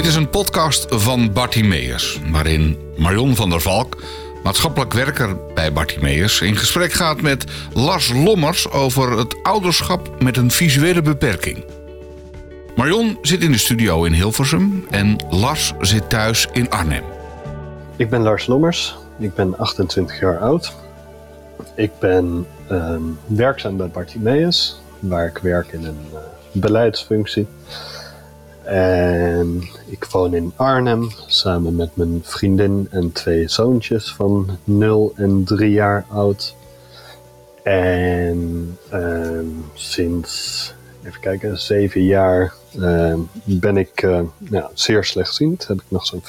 Dit is een podcast van Bartimeus, waarin Marion van der Valk, maatschappelijk werker bij Bartimeus, in gesprek gaat met Lars Lommers over het ouderschap met een visuele beperking. Marion zit in de studio in Hilversum en Lars zit thuis in Arnhem. Ik ben Lars Lommers, ik ben 28 jaar oud. Ik ben ehm, werkzaam bij Bartimeus, waar ik werk in een uh, beleidsfunctie. En ik woon in Arnhem samen met mijn vriendin en twee zoontjes van 0 en 3 jaar oud. En uh, sinds, even kijken, 7 jaar uh, ben ik uh, ja, zeer slechtziend. Daar heb ik nog zo'n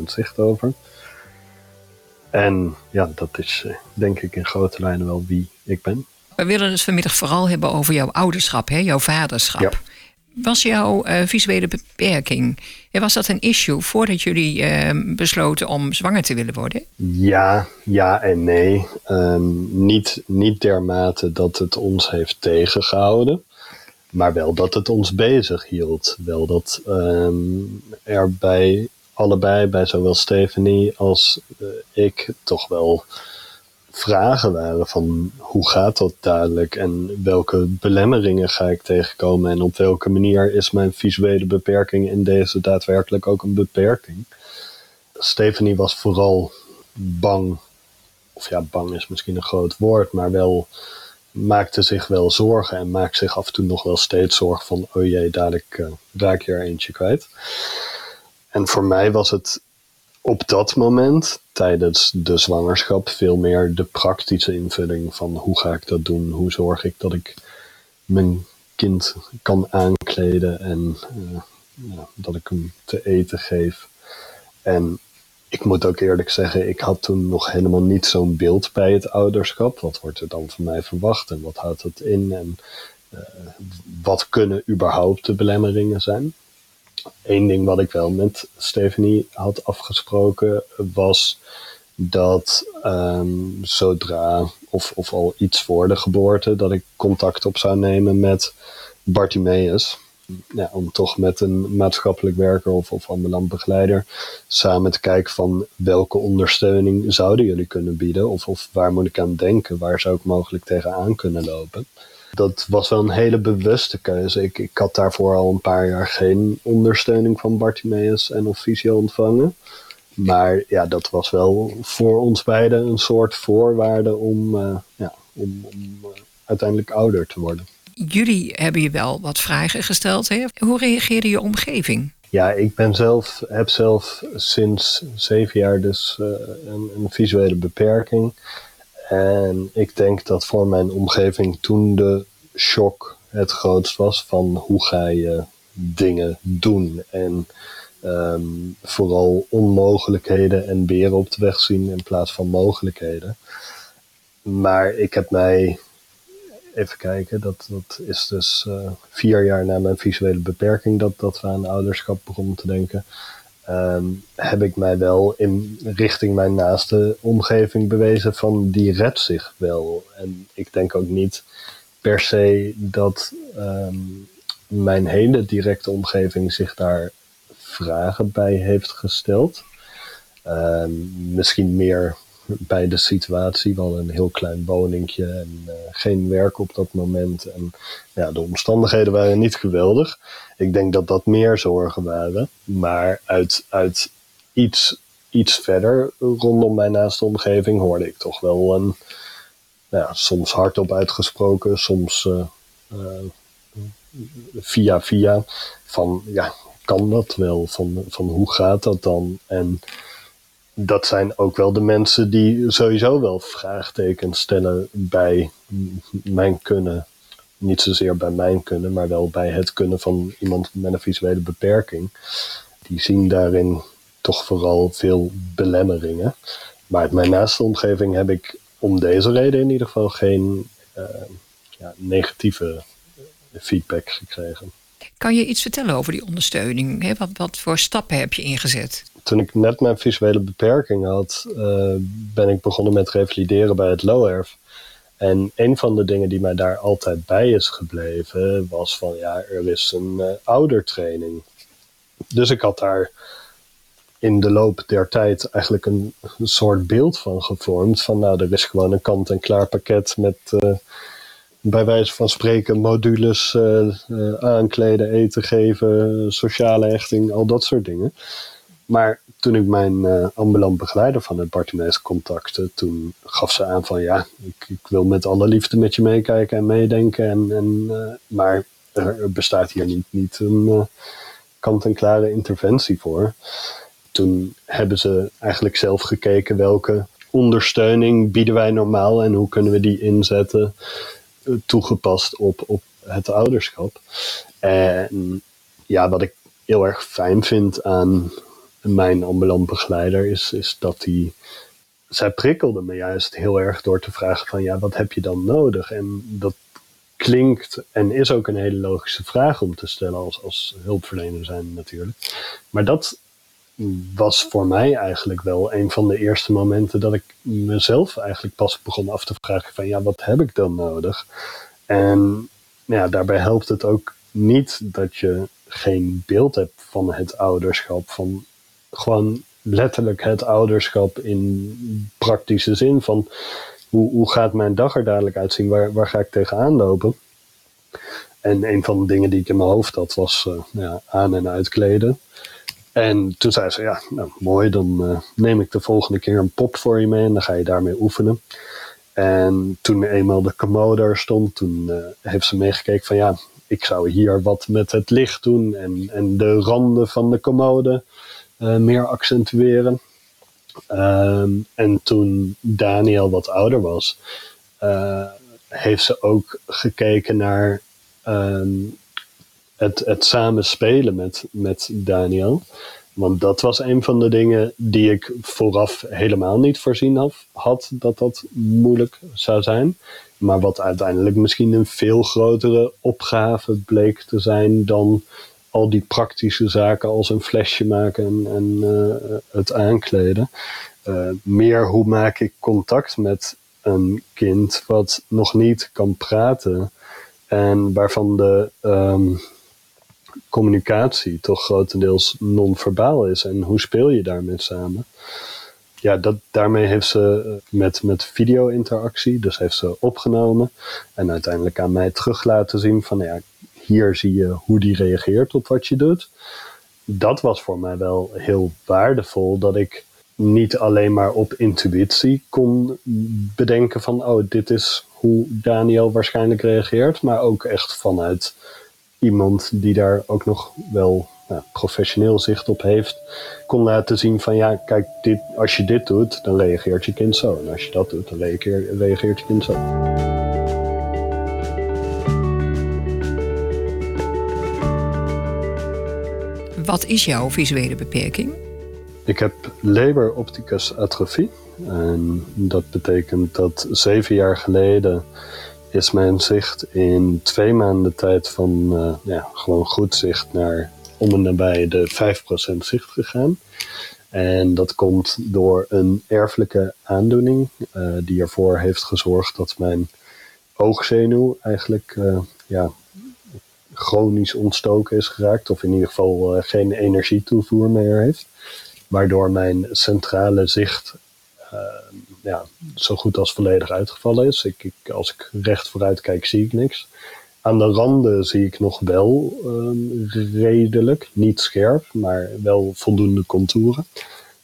5% zicht over. En ja, dat is eh, denk ik in grote lijnen wel wie ik ben. We willen het vanmiddag vooral hebben over jouw ouderschap, hè? jouw vaderschap. Ja. Was jouw uh, visuele beperking, was dat een issue voordat jullie uh, besloten om zwanger te willen worden? Ja, ja en nee. Um, niet, niet dermate dat het ons heeft tegengehouden, maar wel dat het ons bezig hield. Wel dat um, er bij allebei, bij zowel Stephanie als ik, toch wel vragen waren van hoe gaat dat dadelijk en welke belemmeringen ga ik tegenkomen en op welke manier is mijn visuele beperking in deze daadwerkelijk ook een beperking. Stephanie was vooral bang, of ja, bang is misschien een groot woord, maar wel maakte zich wel zorgen en maakt zich af en toe nog wel steeds zorgen van oh jee, dadelijk uh, raak je er eentje kwijt. En voor mij was het op dat moment, tijdens de zwangerschap, veel meer de praktische invulling van hoe ga ik dat doen? Hoe zorg ik dat ik mijn kind kan aankleden en uh, ja, dat ik hem te eten geef. En ik moet ook eerlijk zeggen, ik had toen nog helemaal niet zo'n beeld bij het ouderschap. Wat wordt er dan van mij verwacht en wat houdt het in en uh, wat kunnen überhaupt de belemmeringen zijn? Eén ding wat ik wel met Stephanie had afgesproken was dat um, zodra of, of al iets voor de geboorte, dat ik contact op zou nemen met Bartimeus. Om toch met een maatschappelijk werker of, of ambulant begeleider samen te kijken van welke ondersteuning zouden jullie kunnen bieden of, of waar moet ik aan denken, waar zou ik mogelijk tegenaan kunnen lopen dat was wel een hele bewuste keuze. Ik, ik had daarvoor al een paar jaar geen ondersteuning van Bartimeus en Officio ontvangen. Maar ja, dat was wel voor ons beiden een soort voorwaarde om, uh, ja, om, om uh, uiteindelijk ouder te worden. Jullie hebben je wel wat vragen gesteld. Hè? Hoe reageerde je omgeving? Ja, ik ben zelf, heb zelf sinds zeven jaar dus uh, een, een visuele beperking. En ik denk dat voor mijn omgeving toen de shock het grootst was van hoe ga je dingen doen. En um, vooral onmogelijkheden en beren op de weg zien in plaats van mogelijkheden. Maar ik heb mij, even kijken, dat, dat is dus uh, vier jaar na mijn visuele beperking dat, dat we aan ouderschap begonnen te denken. Um, heb ik mij wel in richting mijn naaste omgeving bewezen van die redt zich wel. En ik denk ook niet per se dat um, mijn hele directe omgeving zich daar vragen bij heeft gesteld. Um, misschien meer bij de situatie. We hadden een heel klein woningje en uh, geen werk op dat moment. En ja, de omstandigheden waren niet geweldig. Ik denk dat dat meer zorgen waren. Maar uit, uit iets, iets verder rondom mijn naaste omgeving hoorde ik toch wel een, ja, soms hardop uitgesproken, soms uh, uh, via via. Van ja, kan dat wel? Van, van hoe gaat dat dan? En dat zijn ook wel de mensen die sowieso wel vraagtekens stellen bij mijn kunnen. Niet zozeer bij mijn kunnen, maar wel bij het kunnen van iemand met een visuele beperking. Die zien daarin toch vooral veel belemmeringen. Maar uit mijn naaste omgeving heb ik om deze reden in ieder geval geen uh, ja, negatieve feedback gekregen. Kan je iets vertellen over die ondersteuning? Wat, wat voor stappen heb je ingezet? Toen ik net mijn visuele beperking had, uh, ben ik begonnen met revalideren bij het LOERF. En een van de dingen die mij daar altijd bij is gebleven, was van ja, er is een uh, oudertraining. dus ik had daar in de loop der tijd eigenlijk een, soort beeld van gevormd. Van nou, er is gewoon een kant-en-klaar pakket met uh, bij wijze van spreken modules aankleden, eten geven, sociale hechting, al dat soort dingen. Maar toen ik mijn ambulant begeleider van het Bartimees contacte, toen gaf ze aan van ja, ik, ik, wil met alle liefde met je meekijken en meedenken. En, en, maar er, bestaat hier niet, niet een kant-en-klare interventie voor toen hebben ze eigenlijk zelf gekeken welke ondersteuning bieden wij normaal en hoe kunnen we die inzetten eh, toegepast op, op het ouderschap. En ja, wat ik heel erg fijn vind aan mijn ambulant begeleider is, is dat hij. Zij prikkelde me juist heel erg door te vragen van ja, wat heb je dan nodig? En dat klinkt en is ook een hele logische vraag om te stellen als, als hulpverlener zijn natuurlijk. Maar dat was voor mij eigenlijk wel een van de eerste momenten dat ik mezelf eigenlijk pas begon af te vragen van ja, wat heb ik dan nodig? En ja, daarbij helpt het ook niet dat je geen beeld hebt van het ouderschap, van gewoon letterlijk het ouderschap in praktische zin van hoe, hoe gaat mijn dag er dadelijk uitzien, waar, waar ga ik tegenaan lopen? En een van de dingen die ik in mijn hoofd had was uh, ja, aan- en uitkleden. En toen zei ze, ja, nou, mooi, dan uh, neem ik de volgende keer een pop voor je mee en dan ga je daarmee oefenen. En toen eenmaal de commode er stond, toen uh, heeft ze meegekeken van ja, ik zou hier wat met het licht doen en, en de randen van de commode meer accentueren. Um, en toen Daniel wat ouder was, heeft ze ook gekeken naar um, het, het samen spelen met, met Daniel. Want dat was een van de dingen die ik vooraf helemaal niet voorzien had, dat dat moeilijk zou zijn. Maar wat uiteindelijk misschien een veel grotere opgave bleek te zijn dan al die praktische zaken als een flesje maken en, en uh, het aankleden. Uh, meer hoe maak ik contact met een kind wat nog niet kan praten en waarvan de. Um, communicatie toch grotendeels non-verbaal is. En hoe speel je daarmee samen? Ja, dat, daarmee heeft ze eh, met, met video-interactie, dus heeft ze opgenomen en uiteindelijk aan mij terug laten zien van ja, hier zie je hoe die reageert op wat je doet. Dat was voor mij wel heel waardevol dat ik niet alleen maar op intuïtie kon bedenken van oh, dit is hoe Daniel waarschijnlijk reageert, maar ook echt vanuit iemand die daar ook nog wel nou, professioneel zicht op heeft, kon laten zien van ja, kijk, dit, als je dit doet, dan reageert je kind zo. En als je dat doet, dan reageert, reageert je kind zo. Wat is jouw visuele beperking? Ik heb Leber opticus atrofie. En dat betekent dat zeven jaar geleden is mijn zicht in twee maanden tijd van uh, ja, gewoon goed zicht naar om en nabij de 5% zicht gegaan. En dat komt door een erfelijke aandoening uh, die ervoor heeft gezorgd dat mijn oogzenuw eigenlijk uh, ja, chronisch ontstoken is geraakt. Of in ieder geval geen energietoevoer meer heeft. Waardoor mijn centrale zicht ja, zo goed als volledig uitgevallen is. Ik, als ik recht vooruit kijk, zie ik niks. Aan de randen zie ik nog wel um, redelijk, niet scherp, maar wel voldoende contouren.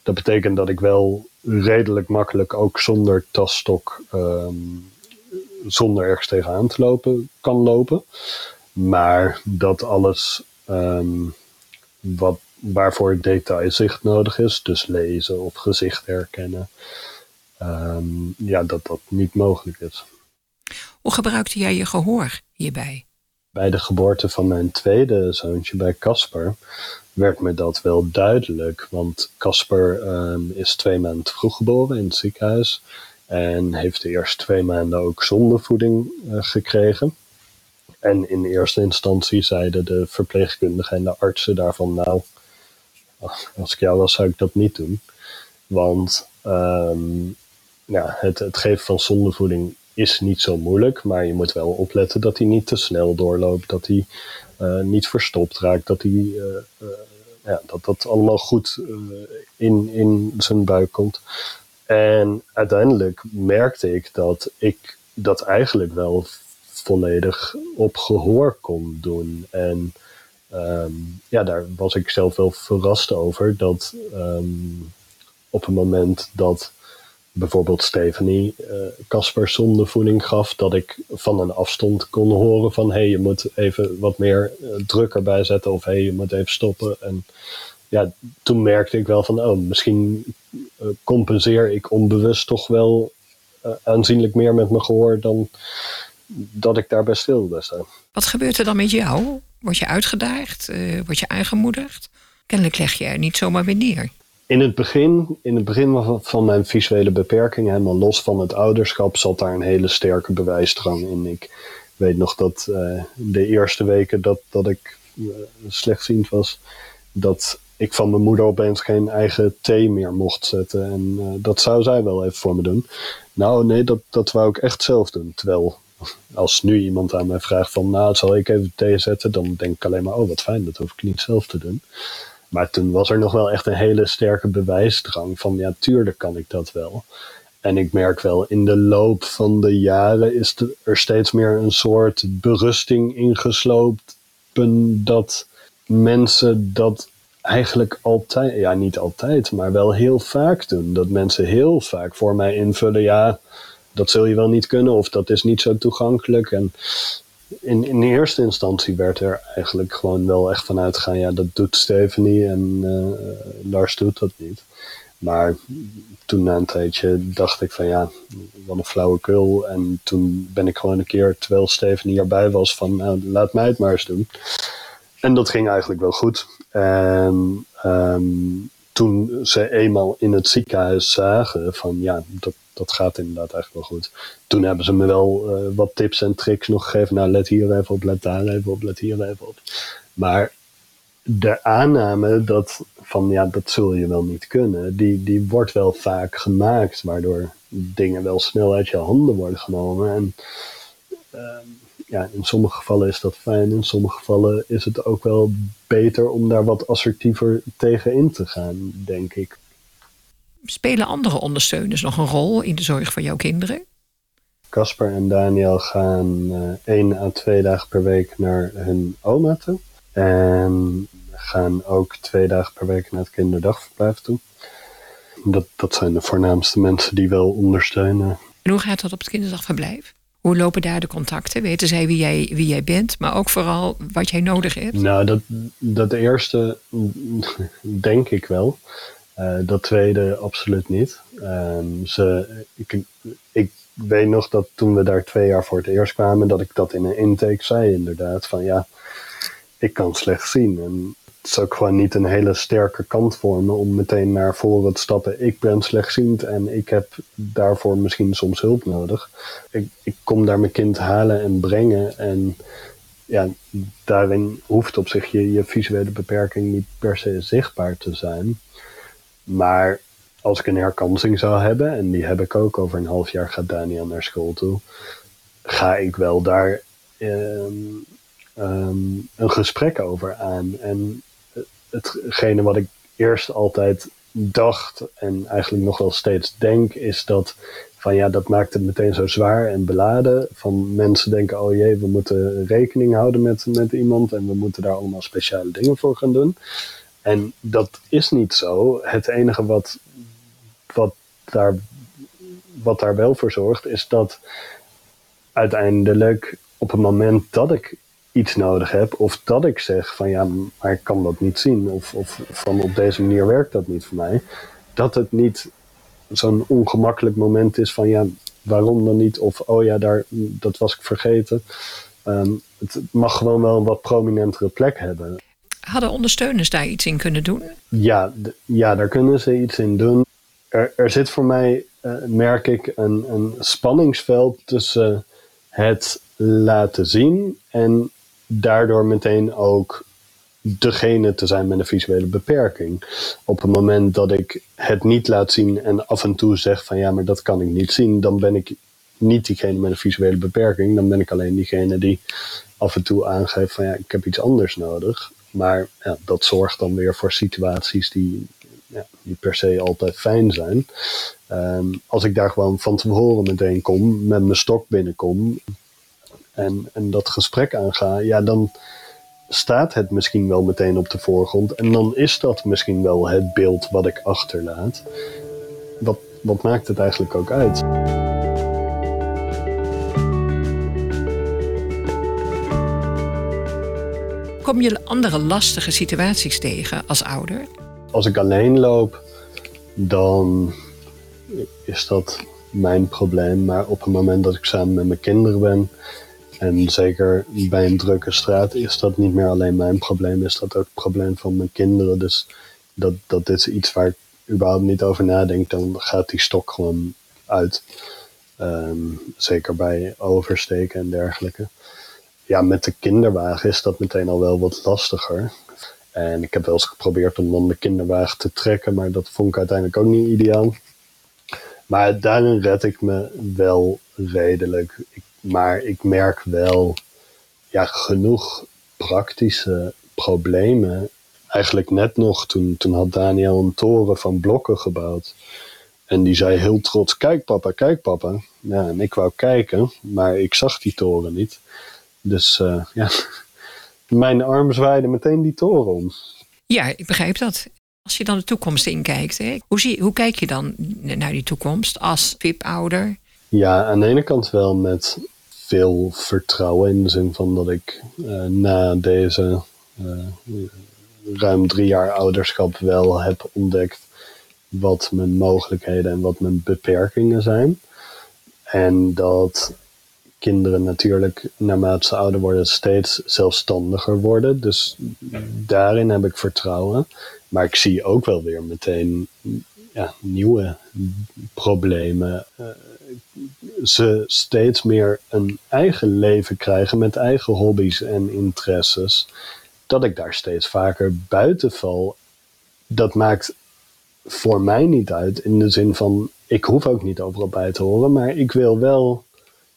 Dat betekent dat ik wel redelijk makkelijk ook zonder tasstok, um, zonder ergens tegenaan te lopen, kan lopen. Maar dat alles um, wat, waarvoor detailzicht nodig is, dus lezen of gezicht herkennen, um, ja, dat dat niet mogelijk is. Hoe gebruikte jij je gehoor hierbij? Bij de geboorte van mijn tweede zoontje, bij Casper, werd me dat wel duidelijk. Want Casper um, is twee maanden vroeg geboren in het ziekenhuis. En heeft de eerste twee maanden ook zonder voeding uh, gekregen. En in eerste instantie zeiden de verpleegkundigen en de artsen daarvan: Nou, als ik jou was, zou ik dat niet doen. Want um, ja, het, het geven van zondevoeding is niet zo moeilijk, maar je moet wel opletten dat hij niet te snel doorloopt, dat hij uh, niet verstopt raakt, dat hij uh, uh, ja, dat dat allemaal goed in, in zijn buik komt. En uiteindelijk merkte ik dat ik dat eigenlijk wel volledig op gehoor kon doen. En ehm, ja, daar was ik zelf wel verrast over dat ehm, op het moment dat bijvoorbeeld Stephanie uh, Casper zondevoeding gaf, dat ik van een afstand kon horen van hé, hey, je moet even wat meer uh, druk erbij zetten of hé, hey, je moet even stoppen. En ja, toen merkte ik wel van oh, misschien uh, compenseer ik onbewust toch wel aanzienlijk meer met mijn gehoor dan dat ik daarbij stil staan. Wat gebeurt er dan met jou? Word je uitgedaagd? word je aangemoedigd? Kennelijk leg je er niet zomaar weer neer in het begin, in het begin van mijn visuele beperking, helemaal los van het ouderschap, zat daar een hele sterke bewijsdrang in. Ik weet nog dat uh, de eerste weken dat, dat ik uh, slechtziend was, dat ik van mijn moeder opeens geen eigen thee meer mocht zetten. En uh, dat zou zij wel even voor me doen. Nou, nee, dat, dat wou ik echt zelf doen. Terwijl als nu iemand aan mij vraagt van, nou, zal ik even thee zetten? Dan denk ik alleen maar, oh, wat fijn, dat hoef ik niet zelf te doen. Maar toen was er nog wel echt een hele sterke bewijsdrang van ja, tuurlijk kan ik dat wel. En ik merk wel, in de loop van de jaren is er steeds meer een soort berusting ingesloopt dat mensen dat eigenlijk altijd, ja niet altijd, maar wel heel vaak doen. Dat mensen heel vaak voor mij invullen, ja, dat zul je wel niet kunnen of dat is niet zo toegankelijk. En in, in eerste instantie werd er eigenlijk gewoon wel echt vanuit gegaan, ja, dat doet Stephanie en uh, Lars doet dat niet. Maar toen na een tijdje dacht ik van ja, wat een flauwekul. En toen ben ik gewoon een keer, terwijl Stephanie erbij was, van nou, laat mij het maar eens doen. En dat ging eigenlijk wel goed. En um, toen ze eenmaal in het ziekenhuis zagen van ja, dat, dat gaat inderdaad echt wel goed. Toen hebben ze me wel uh, wat tips en tricks nog gegeven. Nou, let hier even op, let daar even op, let hier even op. Maar de aanname dat van ja, dat zul je wel niet kunnen, die, die wordt wel vaak gemaakt, waardoor dingen wel snel uit je handen worden genomen. En uh, ja, in sommige gevallen is dat fijn, in sommige gevallen is het ook wel beter om daar wat assertiever tegen in te gaan, denk ik. Spelen andere ondersteuners nog een rol in de zorg van jouw kinderen? Casper en Daniel gaan uh, één à twee dagen per week naar hun oma toe. En gaan ook twee dagen per week naar het kinderdagverblijf toe. Dat, dat zijn de voornaamste mensen die wel ondersteunen. En hoe gaat dat op het kinderdagverblijf? Hoe lopen daar de contacten? Weten zij wie jij, wie jij bent, maar ook vooral wat jij nodig hebt? Nou, dat, dat eerste denk ik wel. Uh, dat tweede absoluut niet. Um, ze, ik, ik weet nog dat toen we daar twee jaar voor het eerst kwamen, dat ik dat in een intake zei inderdaad. Van ja, ik kan slecht zien. En het is ook gewoon niet een hele sterke kant voor me om meteen naar voren te stappen. Ik ben slechtziend en ik heb daarvoor misschien soms hulp nodig. Ik, ik kom daar mijn kind halen en brengen. En ja, daarin hoeft op zich je visuele beperking niet per se zichtbaar te zijn. Maar als ik een herkansing zou hebben, en die heb ik ook over een half jaar gaat Daniel naar school toe, ga ik wel daar um, um, een gesprek over aan. En hetgene wat ik eerst altijd dacht en eigenlijk nog wel steeds denk, is dat van ja, dat maakt het meteen zo zwaar en beladen. Van mensen denken, oh jee, we moeten rekening houden met, met iemand en we moeten daar allemaal speciale dingen voor gaan doen. En dat is niet zo. Het enige wat, wat, daar, wat daar wel voor zorgt, is dat uiteindelijk op het moment dat ik iets nodig heb, of dat ik zeg van ja, maar ik kan dat niet zien, of, of van op deze manier werkt dat niet voor mij, dat het niet zo'n ongemakkelijk moment is van ja, waarom dan niet, of oh ja, daar, dat was ik vergeten. Um, het mag gewoon wel een wat prominentere plek hebben. Hadden ondersteuners daar iets in kunnen doen? Ja, ja daar kunnen ze iets in doen. Er, er zit voor mij, uh, merk ik, een, een spanningsveld tussen het laten zien en daardoor meteen ook degene te zijn met een visuele beperking. Op het moment dat ik het niet laat zien en af en toe zeg van ja, maar dat kan ik niet zien, dan ben ik niet diegene met een visuele beperking, dan ben ik alleen diegene die af en toe aangeeft van ja, ik heb iets anders nodig. Maar ja, dat zorgt dan weer voor situaties die ja, niet per se altijd fijn zijn. Ehm, als ik daar gewoon van tevoren meteen kom, met mijn stok binnenkom en, en dat gesprek aanga, ja, dan staat het misschien wel meteen op de voorgrond. En dan is dat misschien wel het beeld wat ik achterlaat. Wat, wat maakt het eigenlijk ook uit? Kom je andere lastige situaties tegen als ouder? Als ik alleen loop, dan is dat mijn probleem. Maar op het moment dat ik samen met mijn kinderen ben, en zeker bij een drukke straat, is dat niet meer alleen mijn probleem, is dat ook het probleem van mijn kinderen. Dus dat, dat is iets waar ik überhaupt niet over nadenk, dan gaat die stok gewoon uit. Ehm, zeker bij oversteken en dergelijke. Ja, met de kinderwagen is dat meteen al wel wat lastiger. En ik heb wel eens geprobeerd om dan de kinderwagen te trekken, maar dat vond ik uiteindelijk ook niet ideaal. Maar daarin red ik me wel redelijk. Maar ik merk wel ja, genoeg praktische problemen. Eigenlijk net nog, toen, toen had Daniel een toren van blokken gebouwd. En die zei heel trots: Kijk, papa, kijk, papa. Ja, en ik wou kijken, maar ik zag die toren niet. Dus uh, ja, mijn arm zwaaide meteen die toren om. Ja, ik begrijp dat. Als je dan de toekomst inkijkt, hè? Hoe, zie, hoe kijk je dan naar die toekomst als VIP-ouder? Ja, aan de ene kant wel met veel vertrouwen in de zin van dat ik uh, na deze uh, ruim drie jaar ouderschap wel heb ontdekt wat mijn mogelijkheden en wat mijn beperkingen zijn. En dat kinderen natuurlijk, naarmate ze ouder worden, steeds zelfstandiger worden. Dus daarin heb ik vertrouwen. Maar ik zie ook wel weer meteen ja, nieuwe problemen. Uh, ze steeds meer een eigen leven krijgen met eigen hobby's en interesses. Dat ik daar steeds vaker buiten val. Dat maakt voor mij niet uit in de zin van ik hoef ook niet overal bij te horen, maar ik wil wel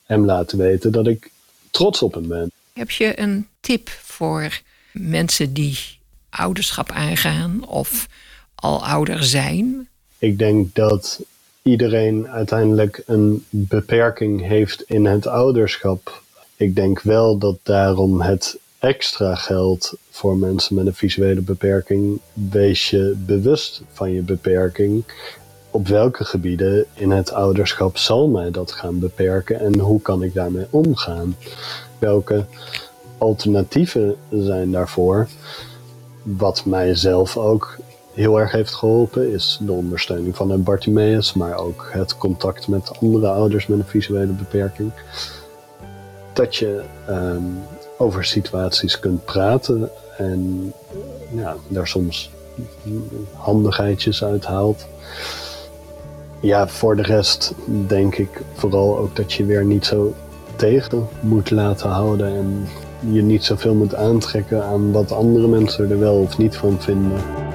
hem laten weten dat ik trots op hem ben. Heb je een tip voor mensen die ouderschap aangaan of al ouder zijn? Ik denk dat iedereen uiteindelijk een beperking heeft in het ouderschap. Ik denk wel dat daarom het extra geldt voor mensen met een visuele beperking. Wees je bewust van je beperking. Op welke gebieden in het ouderschap zal mij dat gaan beperken en hoe kan ik daarmee omgaan? Welke alternatieven zijn daarvoor? Wat mijzelf ook heel erg heeft geholpen is de ondersteuning van een Bartimeus, maar ook het contact met andere ouders met een visuele beperking. Dat je um, over situaties kunt praten en daar soms handigheidjes uit haalt. Ja, voor de rest denk ik vooral ook dat je weer niet zo tegen moet laten houden en je niet zoveel moet aantrekken aan wat andere mensen er wel of niet van vinden.